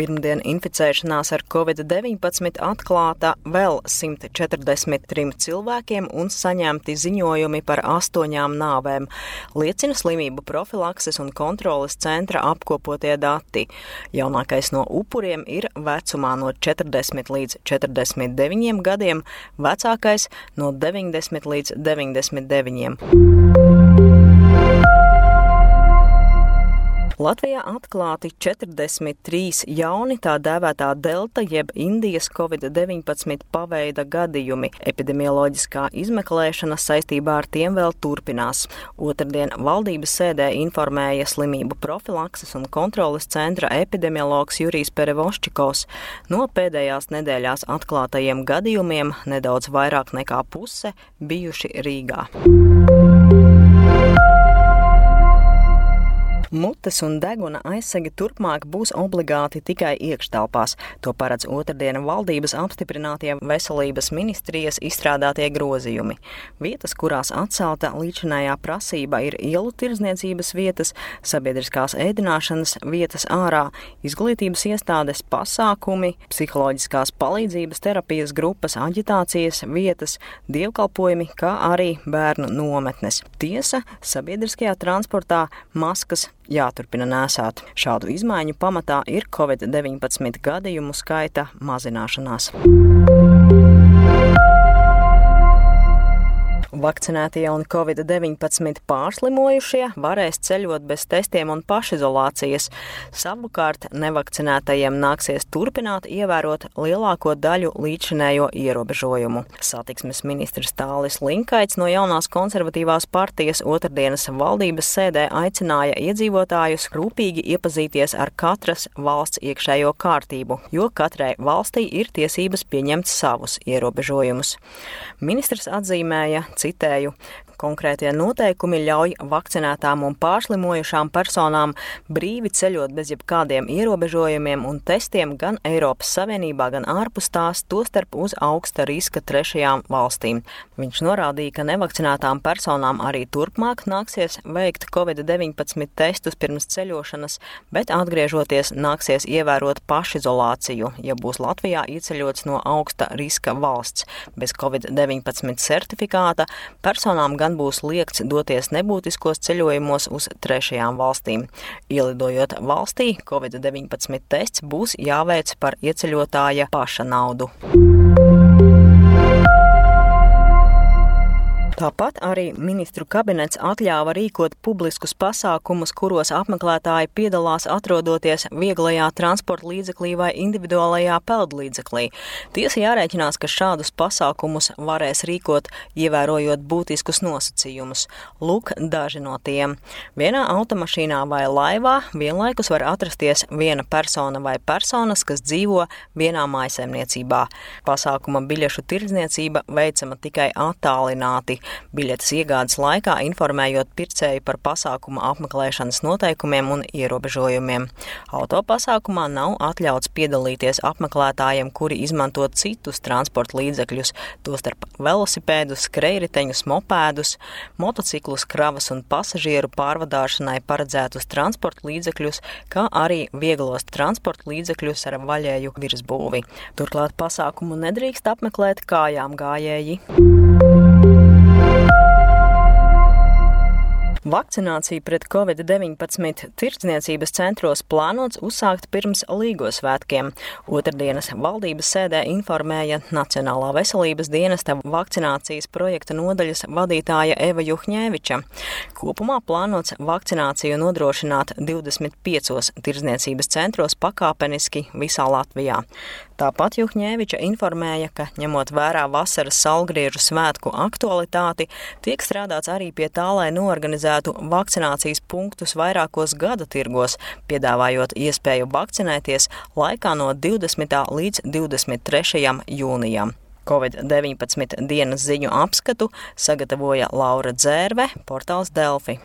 Pirmdien inficēšanās ar covid-19 atklāta vēl 143 cilvēkiem un saņemti ziņojumi par astoņām nāvēm, liecina slimību profilakses un kontroles centra apkopotie dati. Jaunākais no upuriem ir vecumā no 40 līdz 49 gadiem, vecākais no 90 līdz 99. Latvijā atklāti 43 jauni tā dēvētā delta jeb Indijas covid-19 paveida gadījumi. Epidemioloģiskā izmeklēšana saistībā ar tiem vēl turpinās. Otradien valdības sēdē informēja slimību profilakses un kontroles centra epidemiologs Jurijs Perevoščikovs. No pēdējās nedēļās atklātajiem gadījumiem nedaudz vairāk nekā puse bijuši Rīgā. Mutes un deguna aizsegi turpmāk būs obligāti tikai iekštelpās. To paredz otrdien valdības apstiprinātie veselības ministrijas izstrādātie grozījumi. Vietas, kurās atcelta līdzinājā prasība, ir ielu tirdzniecības vietas, sabiedriskās ēdināšanas vietas ārā, izglītības iestādes, pasākumi, psiholoģiskās palīdzības terapijas grupas, aģitācijas vietas, dievkalpojumi, kā arī bērnu nometnes. Tiesa, sabiedriskajā transportā maskas jāturpina nēsāt. Šādu izmaiņu pamatā ir Covid-19 gadījumu skaita mazināšanās. Vakcinētie un covid-19 pārslimojušie varēs ceļot bez testiem un pašizolācijas. Savukārt nevakcinētajiem nāksies turpināt ievērot lielāko daļu līdzinējo ierobežojumu. Satiksmes ministrs Tālis Linkaits no jaunās konservatīvās partijas otrdienas valdības sēdē aicināja iedzīvotājus rūpīgi iepazīties ar katras valsts iekšējo kārtību, jo katrai valstī ir tiesības pieņemt savus ierobežojumus. Ministrs atzīmēja, citēju, Konkrētie noteikumi ļauj vakcinētām un pārslimojušām personām brīvi ceļot bez jebkādiem ierobežojumiem un testiem gan Eiropas Savienībā, gan ārpus tās, tostarp uz augsta riska trešajām valstīm. Viņš norādīja, ka nevakcinētām personām arī turpmāk nāksies veikt Covid-19 testus pirms ceļošanas, bet atgriežoties nāksies ievērot pašizolāciju, ja būs Latvijā ieceļots no augsta riska valsts. Bez Covid-19 certifikāta personām gan gan būs liekts doties nebūtiskos ceļojumos uz trešajām valstīm. Ielidojot valstī, Covid-19 tests būs jāveic par ieceļotāja paša naudu. Tāpat arī ministru kabinets atļāva rīkot publiskus pasākumus, kuros apmeklētāji piedalās atrodoties vieglajā transporta līdzeklī vai individuālajā peldlīdzeklī. Tiesa jārēķinās, ka šādus pasākumus varēs rīkot, ievērojot būtiskus nosacījumus. Lūk, daži no tiem. Vienā automašīnā vai laivā vienlaikus var atrasties viena persona vai personas, kas dzīvo vienā maisaimniecībā. Pasākuma biļešu tirdzniecība veicama tikai attālināti biļetes iegādes laikā informējot pircēju par pasākuma apmeklēšanas noteikumiem un ierobežojumiem. Autopasākumā nav atļauts piedalīties apmeklētājiem, kuri izmanto citus transporta līdzekļus, tostarp velosipēdus, skrejriteņus, mopēdus, motociklus, kravas un pasažieru pārvadāšanai paredzētus transporta līdzekļus, kā arī vieglos transporta līdzekļus ar vaļēju virsbūvi. Turklāt pasākumu nedrīkst apmeklēt kājām gājēji. Vakcināciju pret covid-19 tirdzniecības centros plānots uzsākt pirms Līgo svētkiem. Otradienas valdības sēdē informēja Nacionālā veselības dienesta vakcinācijas projekta nodaļas vadītāja Eva Juhņēviča. Kopumā plānots vakcināciju nodrošināt 25 tirdzniecības centros pakāpeniski visā Latvijā. Tāpat Juhņēviča informēja, ka ņemot vērā vasaras salgriežu svētku aktualitāti, tiek strādāts arī pie tā, lai norganizētu vakcinācijas punktus vairākos gada tirgos, piedāvājot iespēju vakcinēties laikā no 20. līdz 23. jūnijam. Covid-19 dienas ziņu apskatu sagatavoja Laura Dzērve, portāls Delfi.